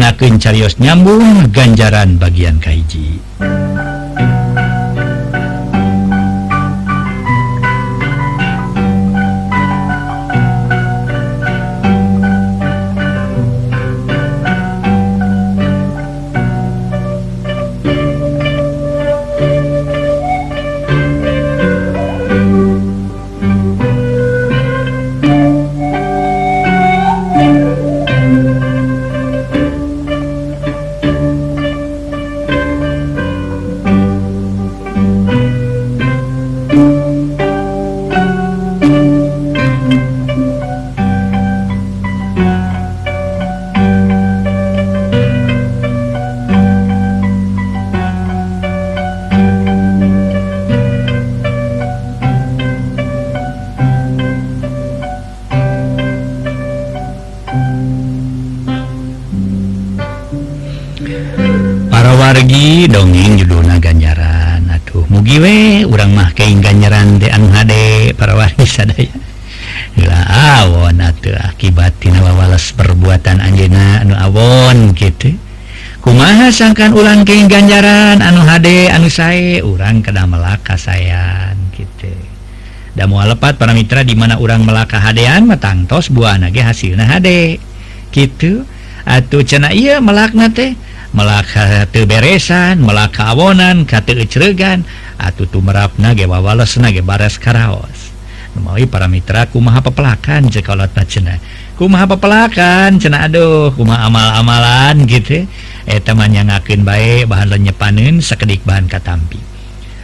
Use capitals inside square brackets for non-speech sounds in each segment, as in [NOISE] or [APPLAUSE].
ngaken carios nyambung ganjaran bagian Kaiji. pasangkan ulang ke ganjaran. Anu HD anu saya urang kena Melaka sayang gitu. Dan moal lepat para Mitra dimana urang Melaka hadean matangtos buah nage hasil HD gitu. Atuh cena iya melakna teh Melaka beresan Melaka awonan katgan atuh tuh merapna gewawales nage bares Karaos. Memenuhi para Mitra aku maha pepelakan jekala cena kumaha papelakan cena aduh kuma amal-amalan gitu. Eh temannya ngakin baik bahan lenyepanin sekedik bahan katampi.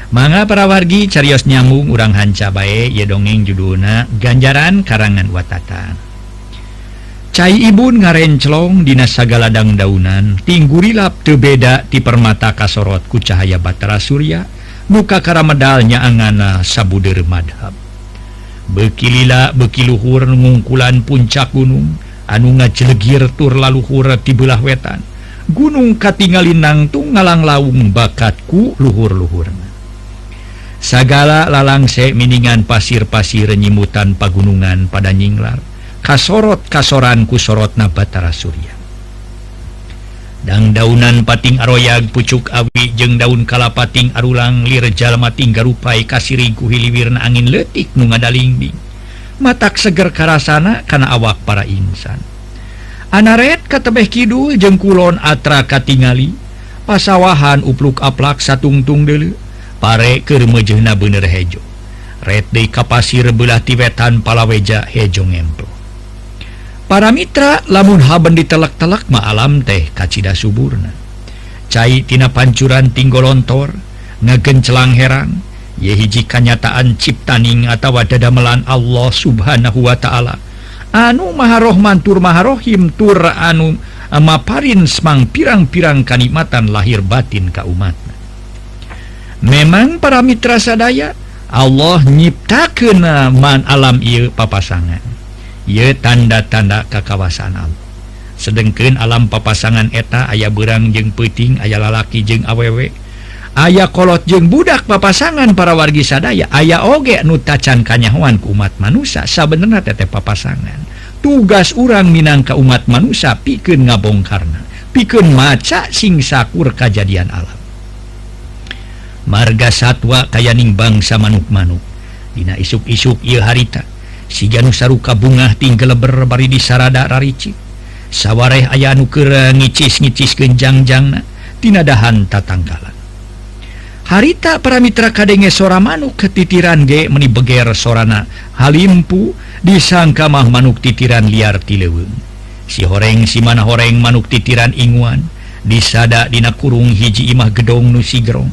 Manga parawargi carios nyambung urang hanca bae ya dongeng judulna ganjaran karangan watatan. Cai ibun ngarenclong dina sagaladang daunan tinggulap tebeda ti permata kasorot ku cahaya Batara Surya muka karamedalnya angana sabuder madhab. bekilila bekiluhur ngungkulan puncak gunung. Anu ngajelegir tur laluhur tibelah wetan. Gunung katingali nangtung ngalang laung bakatku luhur-luhurna. Sagala lalangse miningan pasir-pasir nyimutan pagunungan pada nyinglar. Kasorot kasoranku sorot na Batara Surya. dangdaunan pating aroyag pucuk awi jeung daun kalapating arulang lirjalmating garupai kasiriku hiliwirna angin letik nu ngadalingbing matak seger karasana kana awak para insan. Anaret katebeh kidul jeung kulon atra katingali pasawahan upluk aplak satungtung dulu pare keur meujehna bener hejo. Red deui ka pasir belah ti wetan palaweja hejo ngemplong para Mitra lamun haben ditelak-telak ma alam teh kacita suburna. Caitina pancuran tinggolontor ngagencelang herang yehiji kanyataan ciptaning atau dadamelan Allah subhanahu Wa ta'ala. Anu maharohman tur maharohim tur anu eh, amaparin semang pirang-pirang kanikmatan lahir batin ka kaumatna memang para Mitra sadaya Allah nyipta kenaman alam il papasangan. ia tanda-tanda ke Allah sedengken sedengkeun alam papasangan eta ayah berang jeung peting ayah lalaki jeung awewek ayah kolot jeung budak papasangan para wargi sadaya ayah oge nutacan kanyawan ke umat manusia sabenerna tete papasangan. Tugas urang minangka umat manusia pikun ngabongkarna pikun maca sing sakur kajadian alam. Marga satwa kayaning bangsa manuk-manuk. Dina isuk-isuk ieu harita. si Janusaruka bunga tinggal berbari di sarada rarici. Sawwaeh aya nuker ngicis-ngicis genjangjangtinahan tatanggalan. Harita para Mitra kadenge sora manuk ketitiran ge meni beger sorana Halimpu disangka mah manuk titiran liar tileweng si horeng si mana horeng manuk titiran inguan. Disada dina kurung hiji imah gedong nusigrong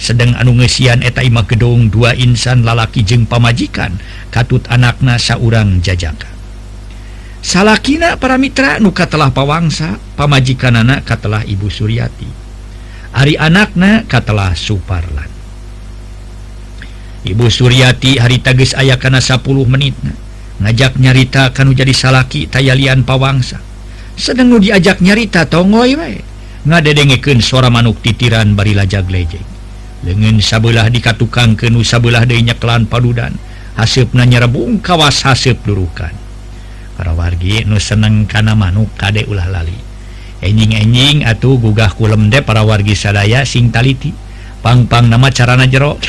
sedang anungesian etaima gedung dua insan lalaki jeung pamajikan. Katut anakna saurang jajaka. Salahkina para Mitra nuka telah pawangsa pamajikan anak katalah Ibu Suryati. Ari anakna katalah Suparlan. Ibu Suryati hari tagis aya karena 10 menitna. Ngajak nyarita kan jadi salaki tayalian pawangsa. Sedang nu diajak nyarita tonggoy ngadedengeken suara manuk titiran bari lajag lejek lengan sabelah dikatukang ke nu sabelah daynyaklan padudan. Hasib nanya rebung kawas hasib durukan. Para wargi nu seneng kana manuk kadek ulah lali. Enjing-enjing atau gugah kulem de para wargi sadaya sing taliti. Pangpang nama carana jero. [LAUGHS]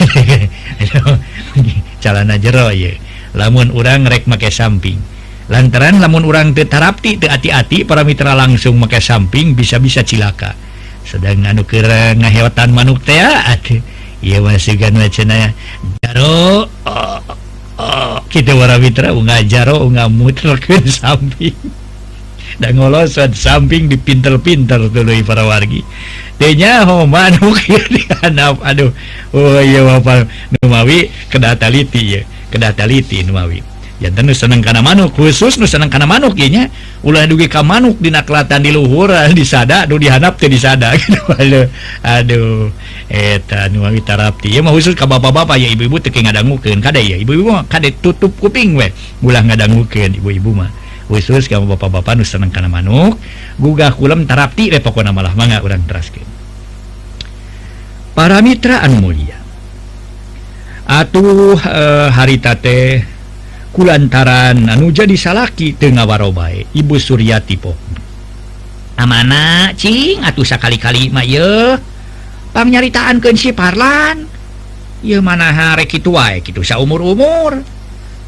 Calana jero ya lamun urang rek make samping. Lantaran lamun urang tetarapti te hati-hati para mitra langsung make samping bisa-bisa cilaka. sedang anu kera ngahewatan manuk teh ah, atuh. Ieu mah sigan cenah jaro oh, oh, kita warawitra unga jaro unga mutrekeun samping. Da ngolosan samping dipinter-pinter dulu para wargi denya ho manuk [LAUGHS] dihanap aduh oh ieu bapak numawi kedataliti ieu kedataliti numawi. ya tentu seneng karena manuk khusus nu seneng karena manuk ya ulah dugi ka manuk di naklatan di luhur [LAUGHS] di sada nu dihanap teh disada [LAUGHS] gitu aduh aduh eta nu abi tarapti ya mah khusus ka bapak-bapak ya ibu-ibu teu ngadangukeun kada ya. Ibu-ibu mah kada tutup kuping we. Ulah ngadangukeun ibu-ibu mah. Khusus ka bapak-bapak nu seneng kana manuk gugah kulem tarapti we pokona malah mangga urang teraskeun. Para mitra anu mulia. Atuh eh, e, haritata teh kulantaran anu jadi salaki Tengah warobae Ibu Suryati po amana cing? Atuh sakali-kali may pangnyaritaan ke si parlan. Ye mana hari kitu wae kitu saumur-umur.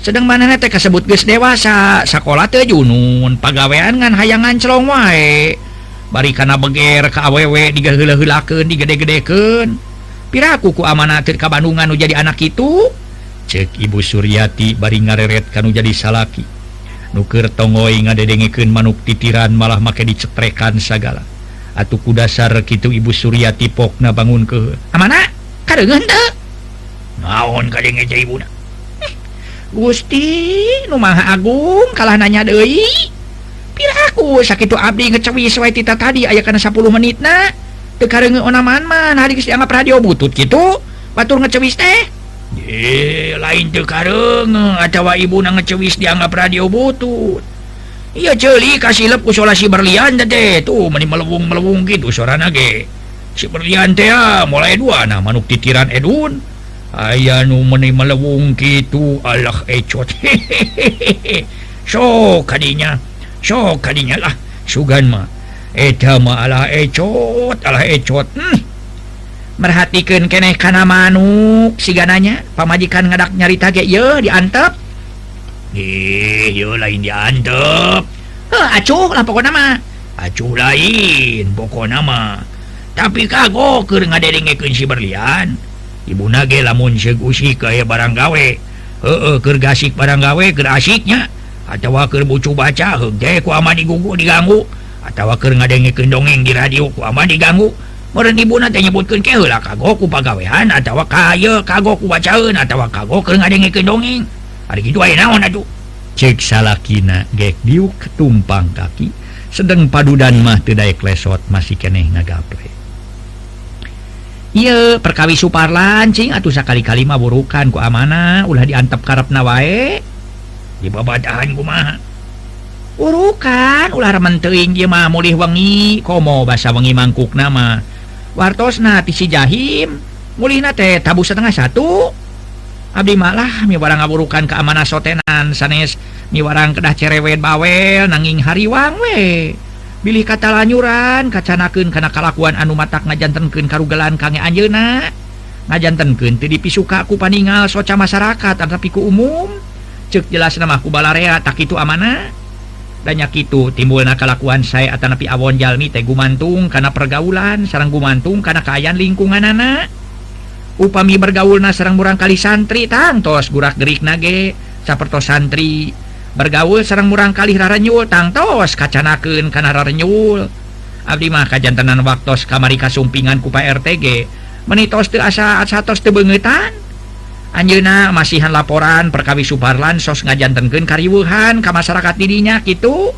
Sedang mana teh kasebut geus dewasa sekolah teh Junun pagawean ngan hayangan celong wae. Bari kana beger ka awewe digahula-hulakeun digede-gedeken piraku ku amanah ka Bandungan nu jadi anak itu cek Ibu Suryati bari ngareret kanu jadi salaki. Nuker tonggoy ngadedengeken manuk titiran malah make dicetrekan sagala. Atuh ku kudasar gitu Ibu Suryati pokna bangun ke teu?" naon eh, Gusti Numaha Agung kalah nanya Dewi piraku sakit Abdi ngecewi sesuai tita tadi aya kana 10 menit Teu kareungeun onaman man hari dianggap radio butut gitu batur ngecewis teh. e, lain karengwa ibu ngecewis dianggap radio butut. Iya celi kasih lepu solasi berlian teh tuh meni melewung melewung gitu suara nage si berlian teh mulai dua nah manuk titiran edun. Aya nu meni melewung gitu Allah ecot. [LAUGHS] Hehehe so kadinya so kadinya lah sugan mah. Eta mah Allah ecot Allah ecot. Hmm. merhatikan keeh karena manuk sigananya. Pamajikan ngadak nyari tage diantep. Eh, lain diantep. Acuhpoko nama acuh lain pokok nama tapi kago ke ngadengekun si berlian. Ibu nage lamun segusi kayak barang gawe. Kergasik baranggawe ke asiknya. Atau wakil bucu baca ku ama digugu diganggu. Atau wakil ngadengekun dongeng di radio ku ama diganggu. Ibuna nyebutkan kelah kagoku pagawehan atau kayo kagoku bacaan atau kago ke ngadenge dongeng hari gitu aja naon aduh cek salakina gek diuk ketumpang kaki sedang padudan mah tidak lesot masih keneh ngagaple Iya perkawi supar lancing atau sakali-kali mah burukan ku amanah ulah diantep karep nawae di babadahan ku mah. Urukan ulah rementeing dia mah mulih wengi komo basa wengi mangkuk nama wartosna tisi jahim. Mulih nate tabu setengah satu. Abdi malah miwarang ngaburukan keamanah sotenan sanes. Miwarang kedah cerewet bawel nanging hariwang we. Pilih kata lanyuran kacanaken karena kalakuan anu matak ngajantenken karugelan kang Anjena ngajantenken tidpi suka paningal soca masyarakat tapi ku umum. Cek jelas namaku balarea tak itu amanah. gitu timbul nakalakuan saya atau napi awon Jalmi Tegu mantung karena pergaulan sarang gumantung karena kayan lingkungan anak upami bergaul na serang murang kali santri tangtos gurak gerik nage saperto santri. Bergaul serang murang kali raranyul tangtos kacanaken kana raranyul abdi mah kajantanan waktos kamari kasumpingan kupa RTG menitos teu asa asatos teu beungetan Anjuna masihan laporan perkawi Subarlan sos ngajantenken kariwuhan ke masyarakat dirinya gitu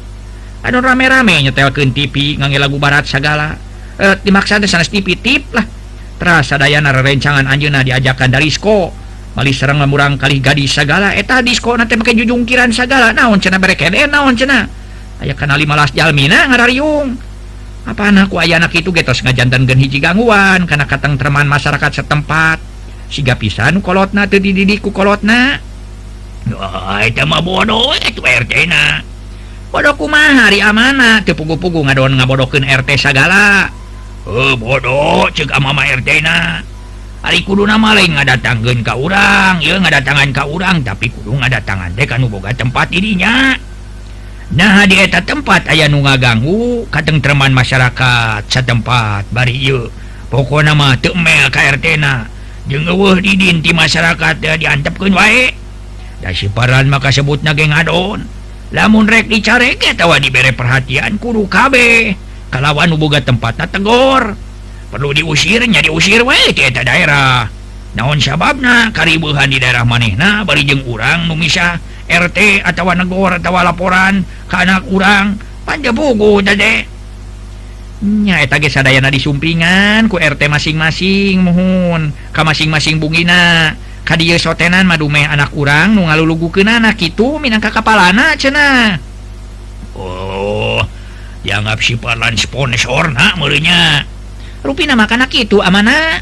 aduh rame-rame nyetelken TV ngangge lagu barat segala eh, dimaksa sanes TV tip lah. Terasa dayana rencangan Anjuna diajakan dari sko Mali serang lemurang kali gadis segala eta eh, disko nanti pakai jujungkiran segala naon cena berekede naon cena aya kana malas jalmina ngarariung. Apa anakku ayah anak itu getos ngajantan gen hiji gangguan karena katang teman masyarakat setempat. siga pisankolot na tuh didiikukolot eh, na. Bodoh bodohku mah hari amanah tepugu-pugu ngadon ngabodoken RT segala oh, bodoh ce Mama RTna hari kudu nama lain nggak datanggen kau urang ya nggak datangan kau urang tapi kudu nggak datangan deh kan boga tempat dirinya nah dieta tempat ayah nu ngaganggu katengtreman masyarakat setempat bari yuk pokok nama temel KRTna jengwuh didin di masyarakat ya diantapkan wae. Dasiparan maka sebut nageng adon. Lamun rek dicare tawa diberi perhatian kudu kabeh. Kalawan boga tempatnya tegor perlu diusirnya diusir wae daerah. Naon sababna? Karibuhan di daerah manehna bari jeung urang nu misah RT atawa negor atawa laporan ke anak urang panjabogo dade. nyaetadaana disumpingan ku RT masing-masing mohun ka masing-masing bugina kadieu sotenan madume anak urang nu ngalulugu ke anak itu minangka kapalana cena Oh dianggap siparlan sponsor nak rupina mah kana itu amana?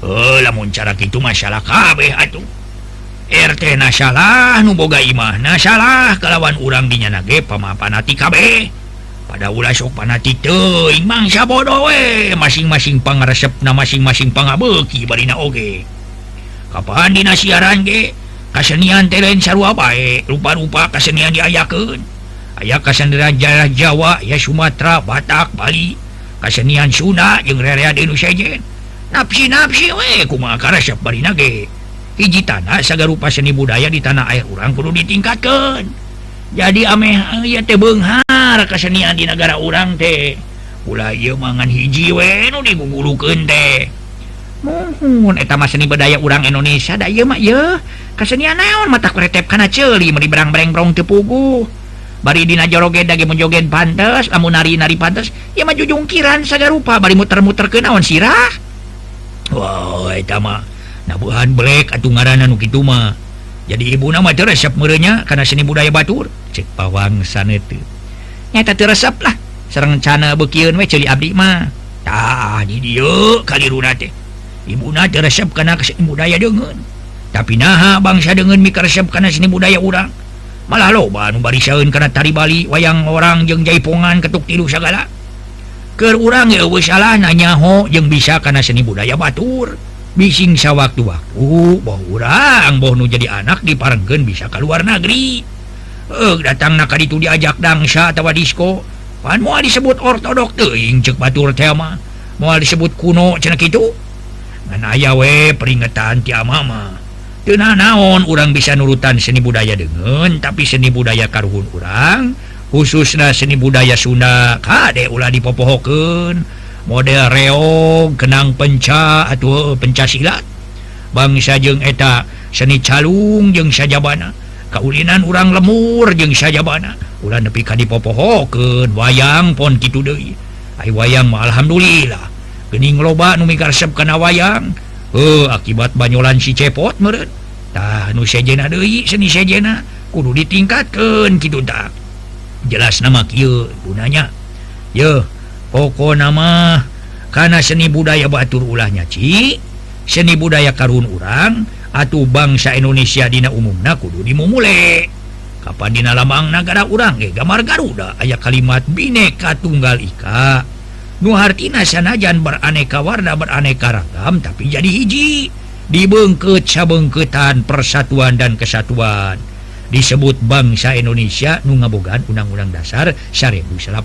Heuh lamun cara itu masalah kabeh atuh. RT nasalah nuboga imah nasalah kalawan urang dinya nage pemapanati kabeh. pada ulah sok panati teuing mangsa bodo we masing-masing pangaresepna masing-masing pangabeuki barina oge. Kapan dina siaran ge? Kasenian teh lain sarua bae rupa-rupa kasenian diayakeun. Aya kasenian jarah Jawa ya Sumatera Batak Bali. Kasenian Sunda jeung rerea di Indonesia nafsi-nafsi we kumaha karesep barina ge? Hiji tanah sagarupa seni budaya di tanah air urang kudu ditingkatkan jadi ameh eh, ya teh Benghar kesenian di negara urang teh. Ulah ieu mangan hiji we nu digugulukeun teh. Mohon eta mah seni bedaya urang Indonesia da mak ya kesenian naon mata kretep kana celi meni berang-bereng prong tepugu bari dina joroget dage menjoget pantes lamun nari-nari pantes ya mah jujungkiran sagarupa bari muter-muter ke naon sirah? Wow etama nabuhan black atuh ngaranna nu kitu mah. jadi ibu nama resep merenya karena seni budaya Batur. Cek pawang sana itu resep lah. Serang cana bekian we celi abdi mah. Tah di kali runa teh. Ibu na resep karena seni budaya dengan tapi naha bangsa dengan mika resep karena seni budaya urang malah lo barisaun karena tari Bali wayang orang jeng jaipongan ketuk tilu segala. Ke urang ya salah nanya ho yang bisa karena seni budaya Batur. bising sa waktu orang nu jadi anak diparengkeun bisa ke luar negeri. Eh datang naka itu diajak dangsa atau disko. Pan mau disebut ortodok teing cek batur tema mau disebut kuno cenek itu ngan aya we peringatan ti mama tena naon orang bisa nurutan seni budaya dengan tapi seni budaya karuhun orang khususnya seni budaya Sunda kade ulah dipopohokeun. model reog kenang penca atau pencaasilat bangsa jeng eta seni calung jeng sajabana kaulinan urang lemur jeng sajabana ulan nepi ka dipopoho ke wayang pon kitu deui. Ay wayang mah alhamdulillah. Geuning loba nu migarsep kana wayang. Heuh akibat banyolan si cepot meureun. Tah nu sejena deui seni sejena. Kudu ditingkatkeun kitu tah. Jelas nama kieu gunanya. Yeuh pokok nama. Karena seni budaya Batur ulahnya Ci. Seni budaya Karun urang atau bangsa Indonesia Dina umumna kudu dimumule. Kapan Dina lambang negara urang eh gambar Garuda aya kalimat bineka tunggal Ika. Nuhartina sanajan beraneka warna beraneka ragam tapi jadi hiji. Dibengket cabengketan persatuan dan kesatuan. Disebut bangsa Indonesia nu ngabogaan undang-undang dasar 1845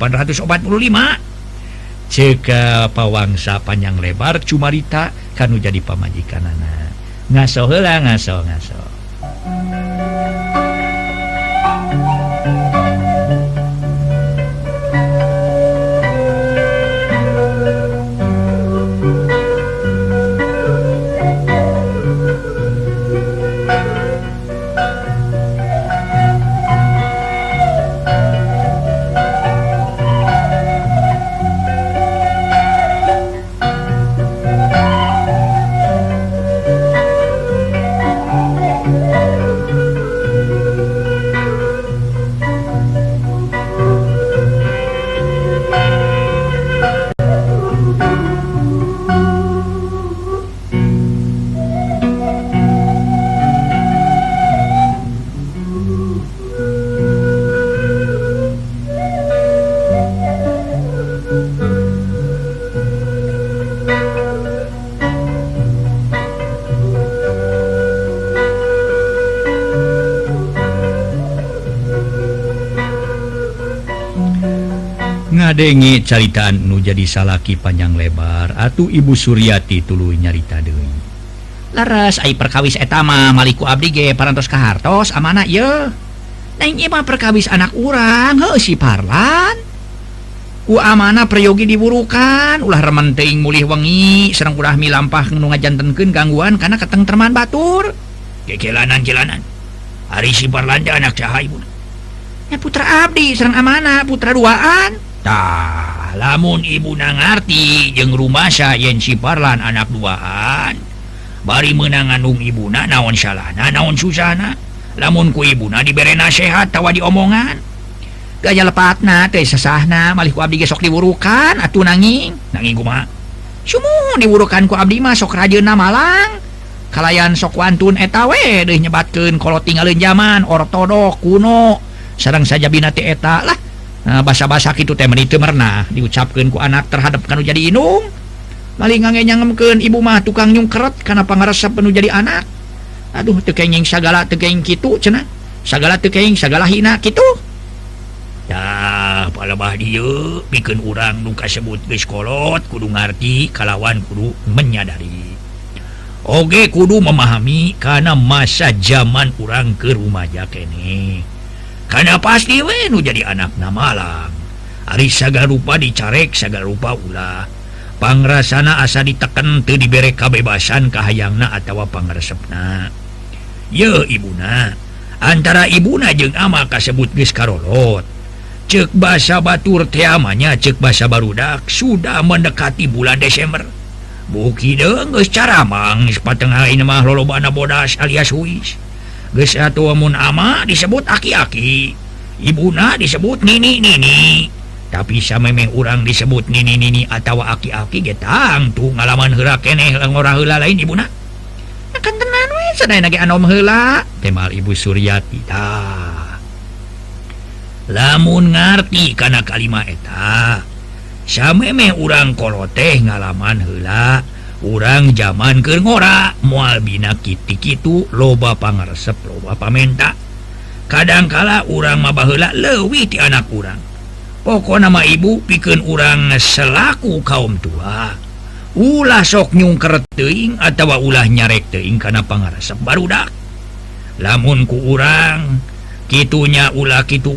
ceka pawangsa panjang lebar cumarita kanu jadi pamajikan anak ngaso heula ngaso ngaso. denge caritaan nu jadi salaki panjang lebar Atuh Ibu Suryati tulu nyarita Dewi Laras ay perkawis etama Maliku Abdige parantos kahartos amanah ye Neng ima perkawis anak urang he si Parlan. amanah prayogi diburukan. Ulah rementing mulih wengi. Serang ulah milampah nu ngajantenkeun gangguan karena ketengterman batur. Kekelanan jalanan hari si parlanja anak cahaya ibu ya putra abdi serang amanah putra duaan. Tah lamun ibu nangarti jeng rumah yen si Parlan anak duaan. Bari menanganung ibuna naon salahna naon susana lamun ku ibuna diberi nasehat tawa diomongan. gaya lepatna teh sesahna malih ku abdi gesok diwurukan atuh nanging nanging kuma sumu diwurukan ku abdi mah sok rajeuna malang. Kalayan sok wantun etawe deh nyebatkan kalau tinggal zaman ortodok kuno. Sarang saja binati eta lah. Nah, basa-basa itu teh itu pernah diucapkan ku anak terhadap kanu jadi inung. Maling ngange ibu mah tukang nyungkeret karena pangaresep penuh jadi anak. Aduh tekenging sagala tekeng kitu cenah. Sagala tekeng sagala hina kitu. Nah, palabah dia bikin orang luka sebut beskolot kudu ngerti kalawan kudu menyadari. Oke kudu memahami karena masa zaman urang ke rumahja kene. Karena pasti wenu jadi anak nama Malang. Ari saga rupa dicarek saga rupa ulah pangrasana asa diteken tuh diberre kabebasan kahayangna atau panresepna ye Ibuna. Antara Ibuna jeung ama kasebut geskarolot cek basa Batur teamanya cek basa Barudak sudah mendekati bulan Desember. Buki denges cara mang sepatengah ini mah lolobana bodas alias Suis Ges satu ama disebut aki-aki Ibuna disebut nini-nini. Tapi sama memang orang disebut nini-nini atau aki-aki getang tuh ngalaman herak keneh orang hela lain ibuna. Akan tenan we sedaya nage anom hela temal ibu Suryati lamun ngerti karena kalimat eta samemeh urangkolo teh ngalaman hela orang zaman ke ngora mual bina Kitik itu loba pangarsep loba pamenta. Kadangkala urang mabahla lewi di anak kurang pokok nama ibu piken urang selaku kaum tua. Ulah sok nyungker teing atau ulah nyarek teing karena pangarsep barudak. Lamunku urang gitunya ulah itu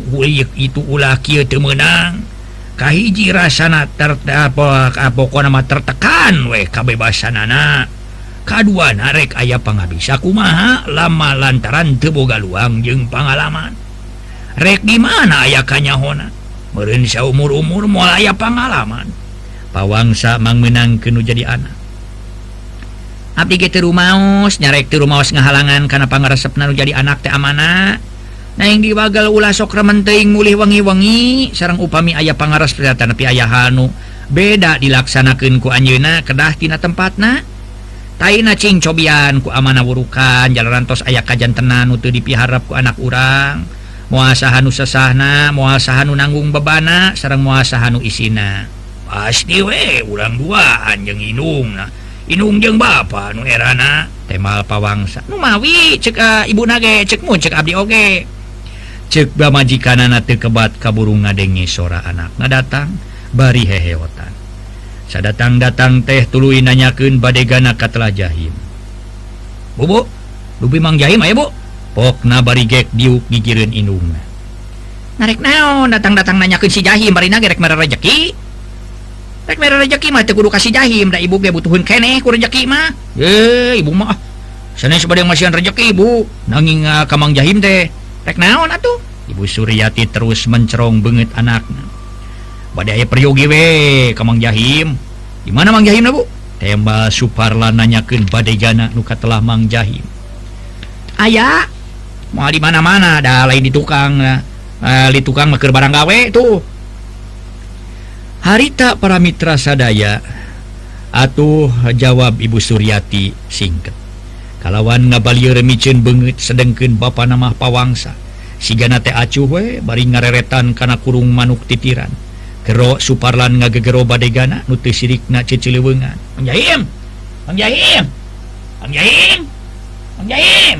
itu ulah menangkahhiji rasana terpokok nama tertekan weh kabebasan anak K2 narek ayah penghabisa kumaha? Lama lantaran teboga luang jeung pengalaman rek di mana aya kanyahona? Merensya umur-umur mulai aya pengalaman pawangsa mang menang kenu jadi anak. Abdi gitu rumaus nyarek di rumaus ngahalangan karena pangaresep nanu jadi anak teh amanah Naing diwagal ula sokrementeing mulih wengi-wengi sarang upami ayah pangaras perata nepi ayah hanu beda dilaksanakan ku anjuna kedah tina tempatna. Taina cing cobian ku amana wurukan jalan tos ayah kajantenan utu dipiharap ku anak urang. Muasa hanu sesahna muasa hanu nanggung bebana sarang muasa hanu isina. Pasti we urang dua jeung inung na inung jeung bapa nu erana. Temal pawangsa nu mawi cek uh, ibu nage cek cek abdi oge. okay. cek majikan anak kebat kaburung ngadenge sora anak. Nga datang bari heheotan. Saya datang datang teh tulu nanyakeun badegana katelah jahim. Bu bu mang jahim ayo bu. Pokna bari gek diuk gigireun indungna narek naon datang datang nanyakeun si jahim bari gerek merah rezeki rek merah rezeki mah teu kudu kasih jahim da ibu ge butuhin keneh ku rezeki mah. Eh ibu mah ah. sanes bade masihan rezeki ibu nanging ah, ka mang jahim teh naon atuh? Ibu Suryati terus mencerong banget anaknya. Badai peryogi we kamang jahim. Di mana mang jahim bu? Tembal Suparla nanyakeun badai jana nuka telah mang jahim. Ayah mau di mana-mana dah lain di tukang uh, di tukang maker barang gawe tuh. Harita para mitra sadaya atuh jawab Ibu Suryati singkat kalawan nabalirmicin banget sedengken Bapak nama pawangsa. Sigana acuwe bari ngareretan kana kurung manuk titiran. Kero Suparlan ngagegero badegana nuti sirik na cecilewengan anjahim anjahim anjahim anjahim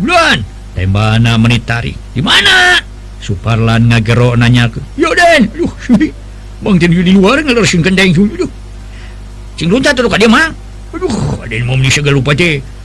bulan tembana menitari di mana? Suparlan ngagero nanya ke yoden aduh sini bang di luar ngelurusin kendeng sini aduh. Cing lunta tuh dia mang aduh ada yang mau menisah lupa teh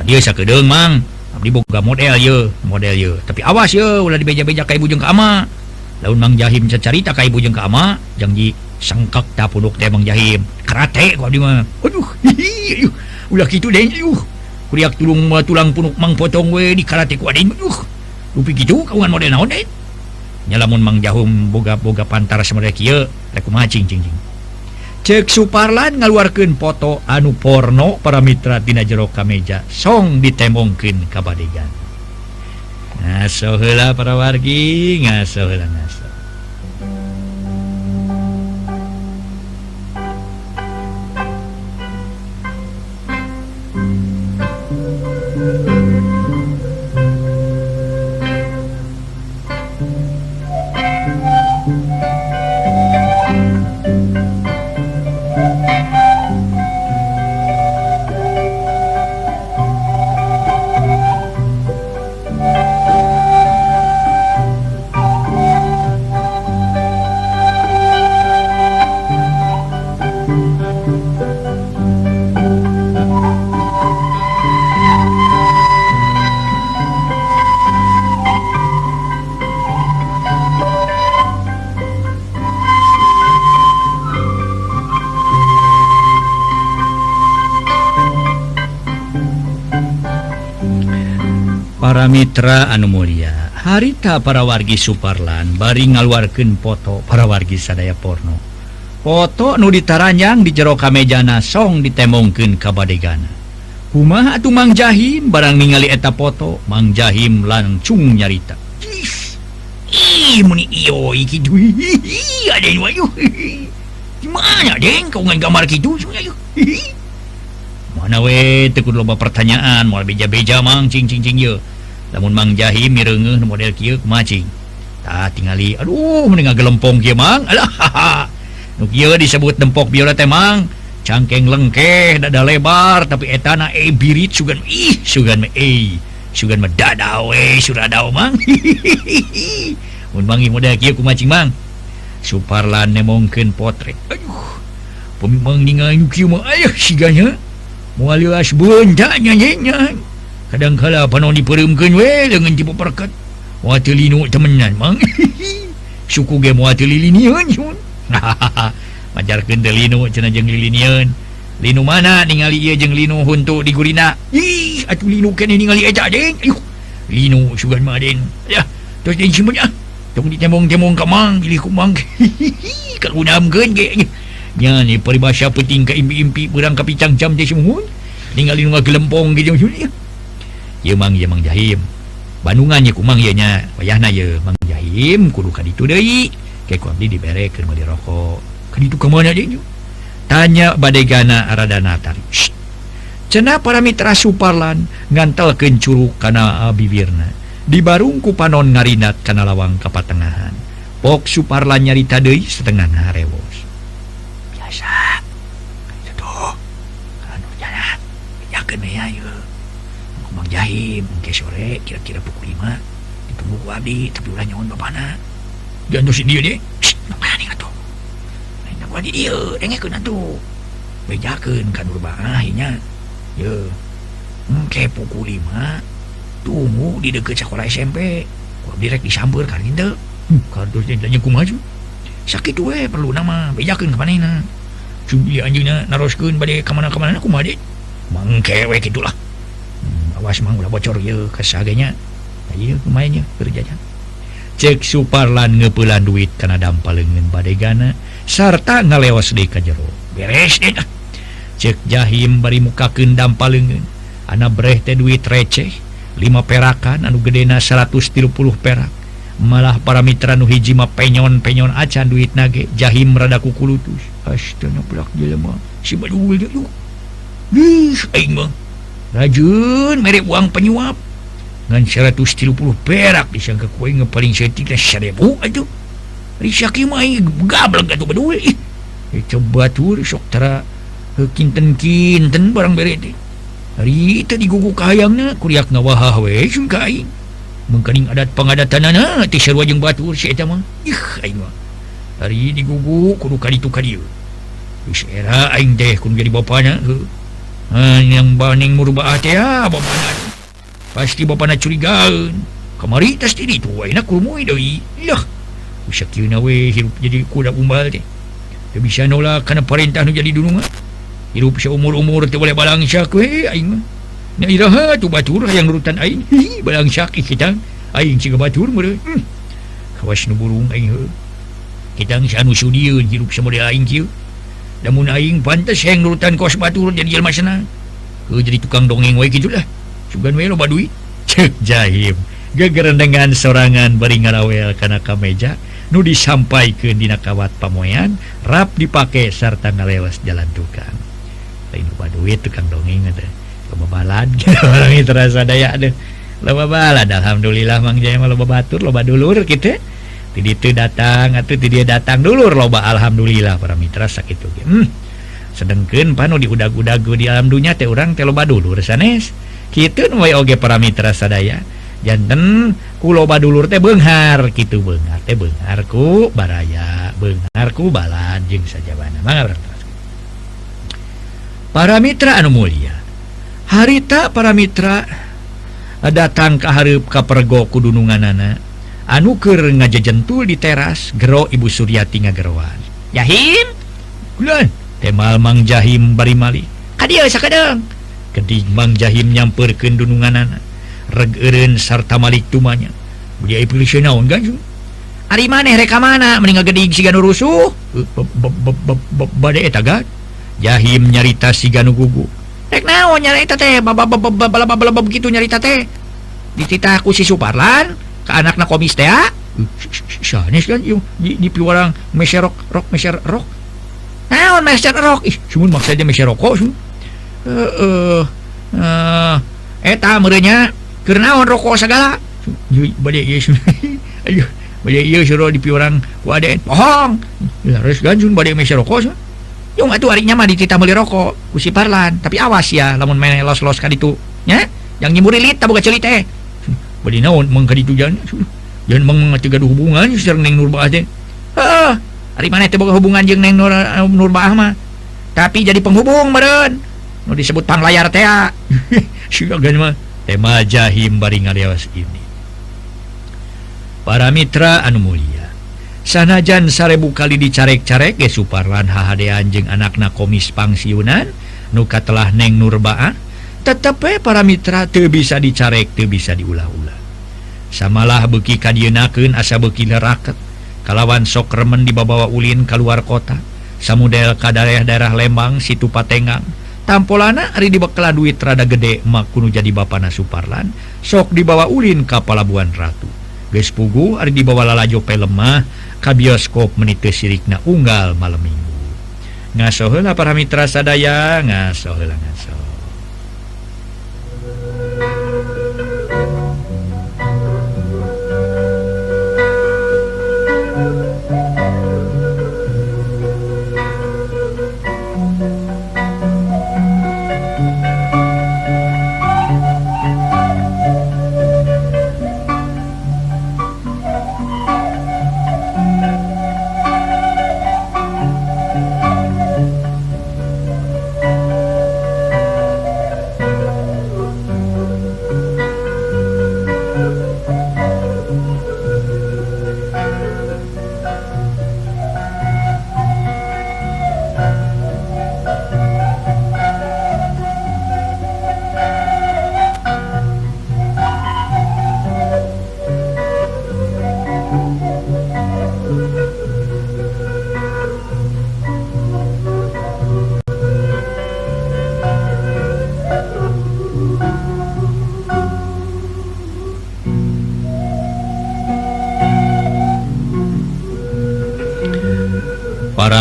kedeng Mang Abdi boga model ye model ye tapi awas ye ulah dibeja-beja ka ibu jeung ka ama laun Mang Jahim secarita ka ibu jeung ka ama janji sengkak ta punduk teh Mang Jahim. Karate kok di mah. Aduh [LAUGHS] hihi, ulah kitu deh aduh kuriak tulung tulang punuk Mang potong we di karate ku adeui aduh lupi kitu kawan model naon deui nya lamun Mang Jahum boga-boga pantar semerek kieu rek kumaha cing cing cing. cek Suparlan ngaluarkan foto anu porno para Mitra Tina jero Kameja. Song ditemongkin Ngaso heula para wargi ngaso Putra Anomulia harita para wargi Suparlan bari ngaluarkan foto para wargi sadaya porno. Foto nu ditaranyang di jero kamejana song ditemongken kabadegana kumaha atuh Mang Jahim? Barang ningali eta foto Mang Jahim langsung nyarita. Muni iyo iki duwi ada yang wayu gimana deng? Kau gambar gitu mana we tekun loba pertanyaan mau beja-beja mang cing cing cing yo namun Mang jahi nu model kieu macing tah tingali aduh mending gelempong kiemang alah [LAUGHS] nu kieu disebut dempok biola temang cangkeng lengkeh dada lebar tapi etana e birit sugan ih sugan me e sugan me dada we eh, suradau mang. [LAUGHS] Mun mangi model kieu kumacing mang? Suparlan nemongkeun potret. Aduh pemimang ningali kieu mah aya siganya. Moal asbeun nya nya kadangkala panon diperemkan we dengan tipe perkat watilinu temenan mang [LAUGHS] suku ge watililinian sun majar linu cenah jeung lilinian linu mana ningali ieu jeung linu huntu di gurina? Ih atuh linu kene ningali eta deung linu sugan mah den ya tos deung simpen ah tong ditembong-tembong ka mang pilih ku mang. [LAUGHS] Kalunamkeun ge nya ni peribahasa penting ka impi-impi berang ka picang-cam teh sumuhun ningali nu gelempong gitu jeung Yemang Yemang Jahim. Bandungannya kumang yenya wayahna ye Mang Jahim. Kudu ka ditu deui ke ku abdi dibere keur meuli rokok. Ka ditu ka mana deui tanya badegana aradana tari cenah para mitra suparlan ngantelkeun curug kana ah, bibirna. Dibarung ku panon ngarinat kana lawang ka patengahan pok suparlan nyarita deui setengah harewos biasa. Itu anu jalan ya. Keneh ayo jahim ke sore kira-kira pukul 5 ditunggu ku abdi tapi ulah nyawan bapana jangan si dia deh bapana nih atuh lain aku abdi dia dengekeun atuh. Bejakeun ka Nurbaah nya ya ke pukul 5 tunggu di deket sekolah SMP hmm, ku abdi rek disampeur ka henteu hmm, kantor jenjanya kumaju sakit we eh, perlu nama. Bejakeun ka manehna Cuma anjingnya naroskeun bade kamana-kamana kumade mangkewe gitu lah wasmang ulah bocor ieu ka sagenya ieu kumaha kerjanya. Cek Suparlan ngepelan duit kana dampaleungeun badegana sarta gana deui ka jero. Beres deh cek jahim bari mukakeun dampaleungeun ana breh teh duit receh. Lima perakan anu gedena 130 perak. Malah para mitra nu hiji mah penyon penyon acan duit nage jahim rada kukulutus. Astaga belak jelema si badul yuk yuk aing mah. rajun merek uang penyuap. Dengan 130 perak disangka kue paling setik seribu aja. Rizaki mah gablek atuh bedul ih coba tur sok tara. Eh, kinten kinten barang bere teh hari itu digugu kahayangna kuriak ngawahah weh jeung ka aing mengkening adat pangadatanana teh sarua jeung batur si eta mah ih aing mah. Hari digugu kudu ka ditu ka dieu geus aing teh kudu jadi bapana heuh yang baning merubah ah, pasti Bapak curiga. Kemari tes ini tuh enak jadi kuda umbal deh bisa nolak karena perintah jadi dulu ah. hidup umur-umur boleh balang syakwe aing mah Nah, iraha tu batur yang urutan aing. Hi balang syaki eh, kita aing ciga batur meureun hmm. kawas nu burung aing he kita anu sudieun hirup samode aing kieu namun Aing pantas nurutan kos batur jadi jelma senang uh, jadi tukang dongeng wae gitu lah sugan wae loba duit [LAUGHS] cek jahim. Gegerendengan sorangan bari ngarawel kana kameja nu disampaikan dina kawat pamoyan rap dipake sarta ngalewas jalan tukang. Lain loba duit tukang dongeng ada loba balad [LAUGHS] orang terasa daya ada loba balad alhamdulillah mang jaya loba batur loba dulur gitu. itu datang atau dia datang dulu loba Alhamdulillah para Mitra sakit hmm. sedangkan panu di udah-gudagu di alam dunia teh orang teloba dulu resanes gitu oge para Mitra sadaya. Janten ku loba dulur teh Benghar gitu Benghar teh Bengarku baraya Bengarku balan jeng saja bana mangga para Mitra anu mulia harita para Mitra datang ke hareup kapergo kudunungan anak anuker ngajajentul di teras gero Ibu Suryati ngagerwan Jahim temal Mang Jahim bari Mali. Kadang kedik Mang Jahim nyamper kedunungan anak regeren sarta Malik tumanya. Naon ganjung? Hari maneh reka mana meninggal gedik si rusuh? Badai Jahim nyarita si Ganu gugu. Rek naon nyarita teh? Babab babab begitu nyarita teh? Ditita aku si Suparlan? ke anak na komis teh hmm. sanes kan yung di, di piwarang meserok rok meser rok naon ah, oh, meser rok ih cuman maksudnya meser rokok cuman oh, eh, eh eh eta merenya karena oh, rokok segala badai iya [LAUGHS] ayo badai iya suruh di piwarang ku ada pohong harus ganjun badai meser rokok sih Yung atuh harinya mah ditita beli rokok kusi parlan. Tapi awas ya lamun main los-los kan itu ya? Yang nyimuri lit tabuka celit teh naon hubungan ah, hubungan Nurma eh, tapi jadi penghubung meren nu disebut pang layar ah. [LAUGHS] mah. Tema jahim baring ngaliawas ini. Para mitra anu mulia sanajan sarebu kali dicarek-carek ge Suparlan hahadean jeung anakna komis pangsiunan nuka telah neng Nurbaah tetepe eh, para Mitra tuh bisa dicarek tuh bisa diula-ula samalah beki kadienaken asa beki raket kalawan sok remen dibabawa ulin keluar kota. Samudel ka daerah-daerah Lembang situ Patengang. Tampolana Ari dibekla duit rada gede makunu jadi Bapana Suparlan sok dibawa ulin ke Palabuhan Ratu. Guys pugu Ari dibawa lalajo pe lemah ka bioskop menite sirikna unggal malam minggu. Ngasohela para mitra sadaya ngasohela ngaso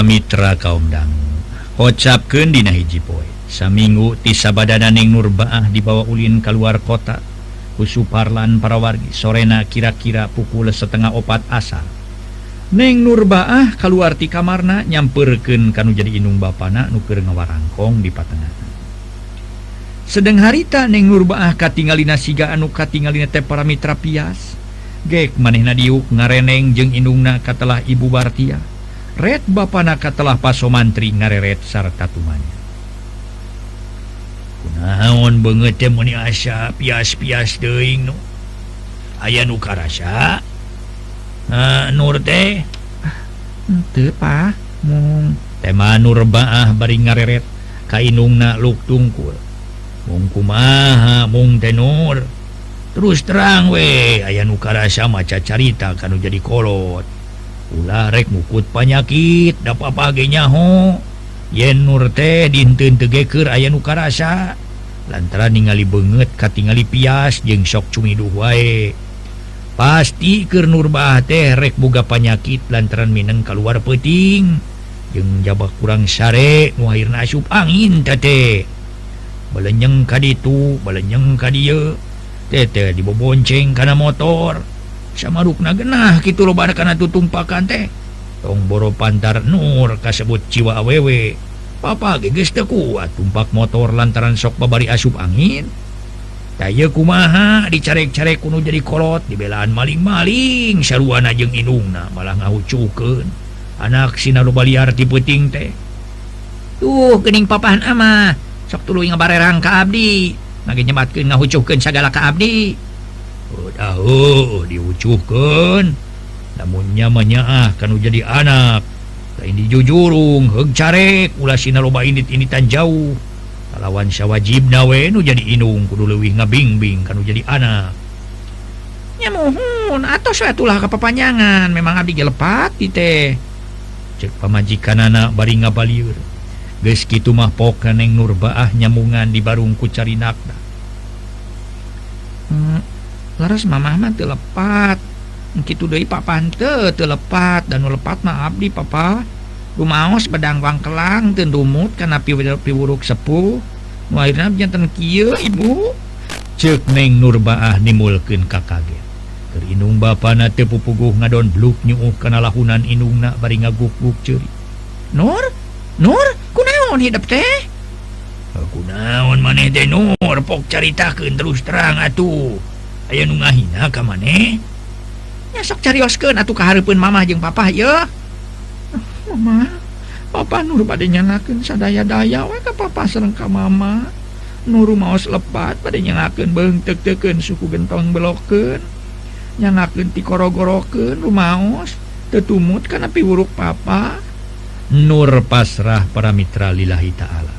Mitra kaumdang Ocapken Dina hiji poe. Saminggu tisabadadaning Nurbaah dibawa Ulin keluar kota. Usu Parlan para wargi. Sorena kira-kira pukul setengah opat asal Neng Nurbaah keluarti kamarna nyamperken kanu jadi inung bana nuker ngawarangkong di patengahan sedang harita Neng Nurbaah katingalina siga anu katingalina teh para Mitra pias. Gek maneh nadiuk ngareneng jeung indungna katalah Ibu Bartiah Red Bapanaka telah paso mantri ngareret sarta tumanya. Kunaon banget muni asa pias-pias deing nu. Aya nu karasa. Uh, nur teh. Henteu pa, mung tema nur baah bari ngareret ka indungna luk tungkul. Mung kumaha mung teh nur. Terus terang we aya nu karasa maca carita kanu jadi kolot. ularek mukut panyakit dapat pagenyaho yen nur teh dinten tegeker aya nu rasa lantaran ningali banget katingali pias jeung sok cumi wae. Pasti ke nurbah teh rek boga panyakit lantaran mineng keluar peting jeung jabak kurang sare muhir asup angin tete balenyeng belenyeng balenyeng kadia tete dibobonceng karena motor. sama rukna genah gitu lo karena tutumpakan teh. Tongboro Pantar Nur kasebut jiwa awewe. Papa geges kuat tumpak motor lantaran sok babari asup angin. Taya kumaha dicarek-carek kuno jadi kolot dibelaan maling-maling. Saruana jeung inungna malah ngahucukeun. Anak sinaru baliar ti peuting teh. Tuh geuning papahan ama. Sok tuluy ngabarerang ka abdi. Nage nyematkeun ngahucukeun sagala ka abdi. tahu diucukan namunnya menyaah kan jadi anak. Lain dijujurung jujurung hegcarek ula Sinaloba ini ini tan jauh lawan syawajib nawe nu jadi inung kudu leuwih ngabingbing kan jadi anak. Ya mohon atau suatulah kepapanjangan memang abdi gelepat di teh. Cek pamajikan anak bari ngabaliur geus kitu mah poka neng nurbaah nyamungan di barungku cari nakna hmm. leres Mamah mah telepat. Gitu Dei papante telepat. Dan lepat ma Abdi papa. Rumaos pedang wangkelang rumut karena piwuruk sepuh. Akhirnya jantan kieu ibu. Cek neng nurbaah nimulkan kakaget kerinung bapana teu pupuguh ngadon bluk nyuuh kana lahunan inung na bari ngaguk-guk ceri Nur? Nur? Kunaon hidup teh? Kunaon maneh teh Nur? Pok caritakeun terus terang atuh. aya nu ngahina ka maneh ya sok carioskeun atuh kahareupeun mamah jeung papa ye. Mama papa nur bade nyanakeun sadaya-daya we ka papa sareng ka mama. Nuru maos lepat bade nyanakeun beungteuk-teukeun suku gentong belokeun. Nyanakeun ti korogorokeun rumaos tetumut kana piwuruk papa nur pasrah para mitra lillahi taala.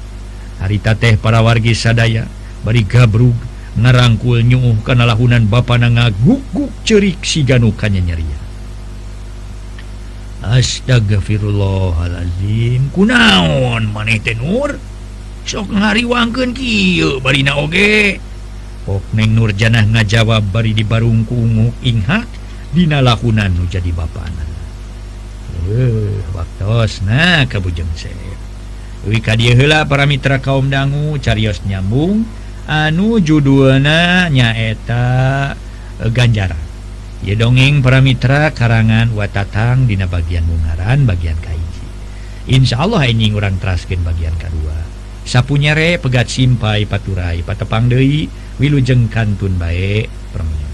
Harita teh para wargi sadaya bari gabrug ngarangkul nyuuh karena lahunan Bapak na ngaguguk cerik si ganukannya nyeria Astagfirullahalazim kunaon maneh Nur? Sok ngariwangken Barina oge. Pok Neng Nur Janah ngajawab bari di Barung kumu Inghak Dina lahunan nu jadi bapana Bapak waktus nah kabujeng saya wika heula para mitra kaum dangu carios nyambung dan anu judulna nyaeta e, ganjaran ya dongeng paramira karangan watatang dina bagian Bungaran bagian Kaiji. Insya Allah ini orang traskin bagian kedua sapunyare pegat simpai paturai patepang Dei wilujeng kantun baik permen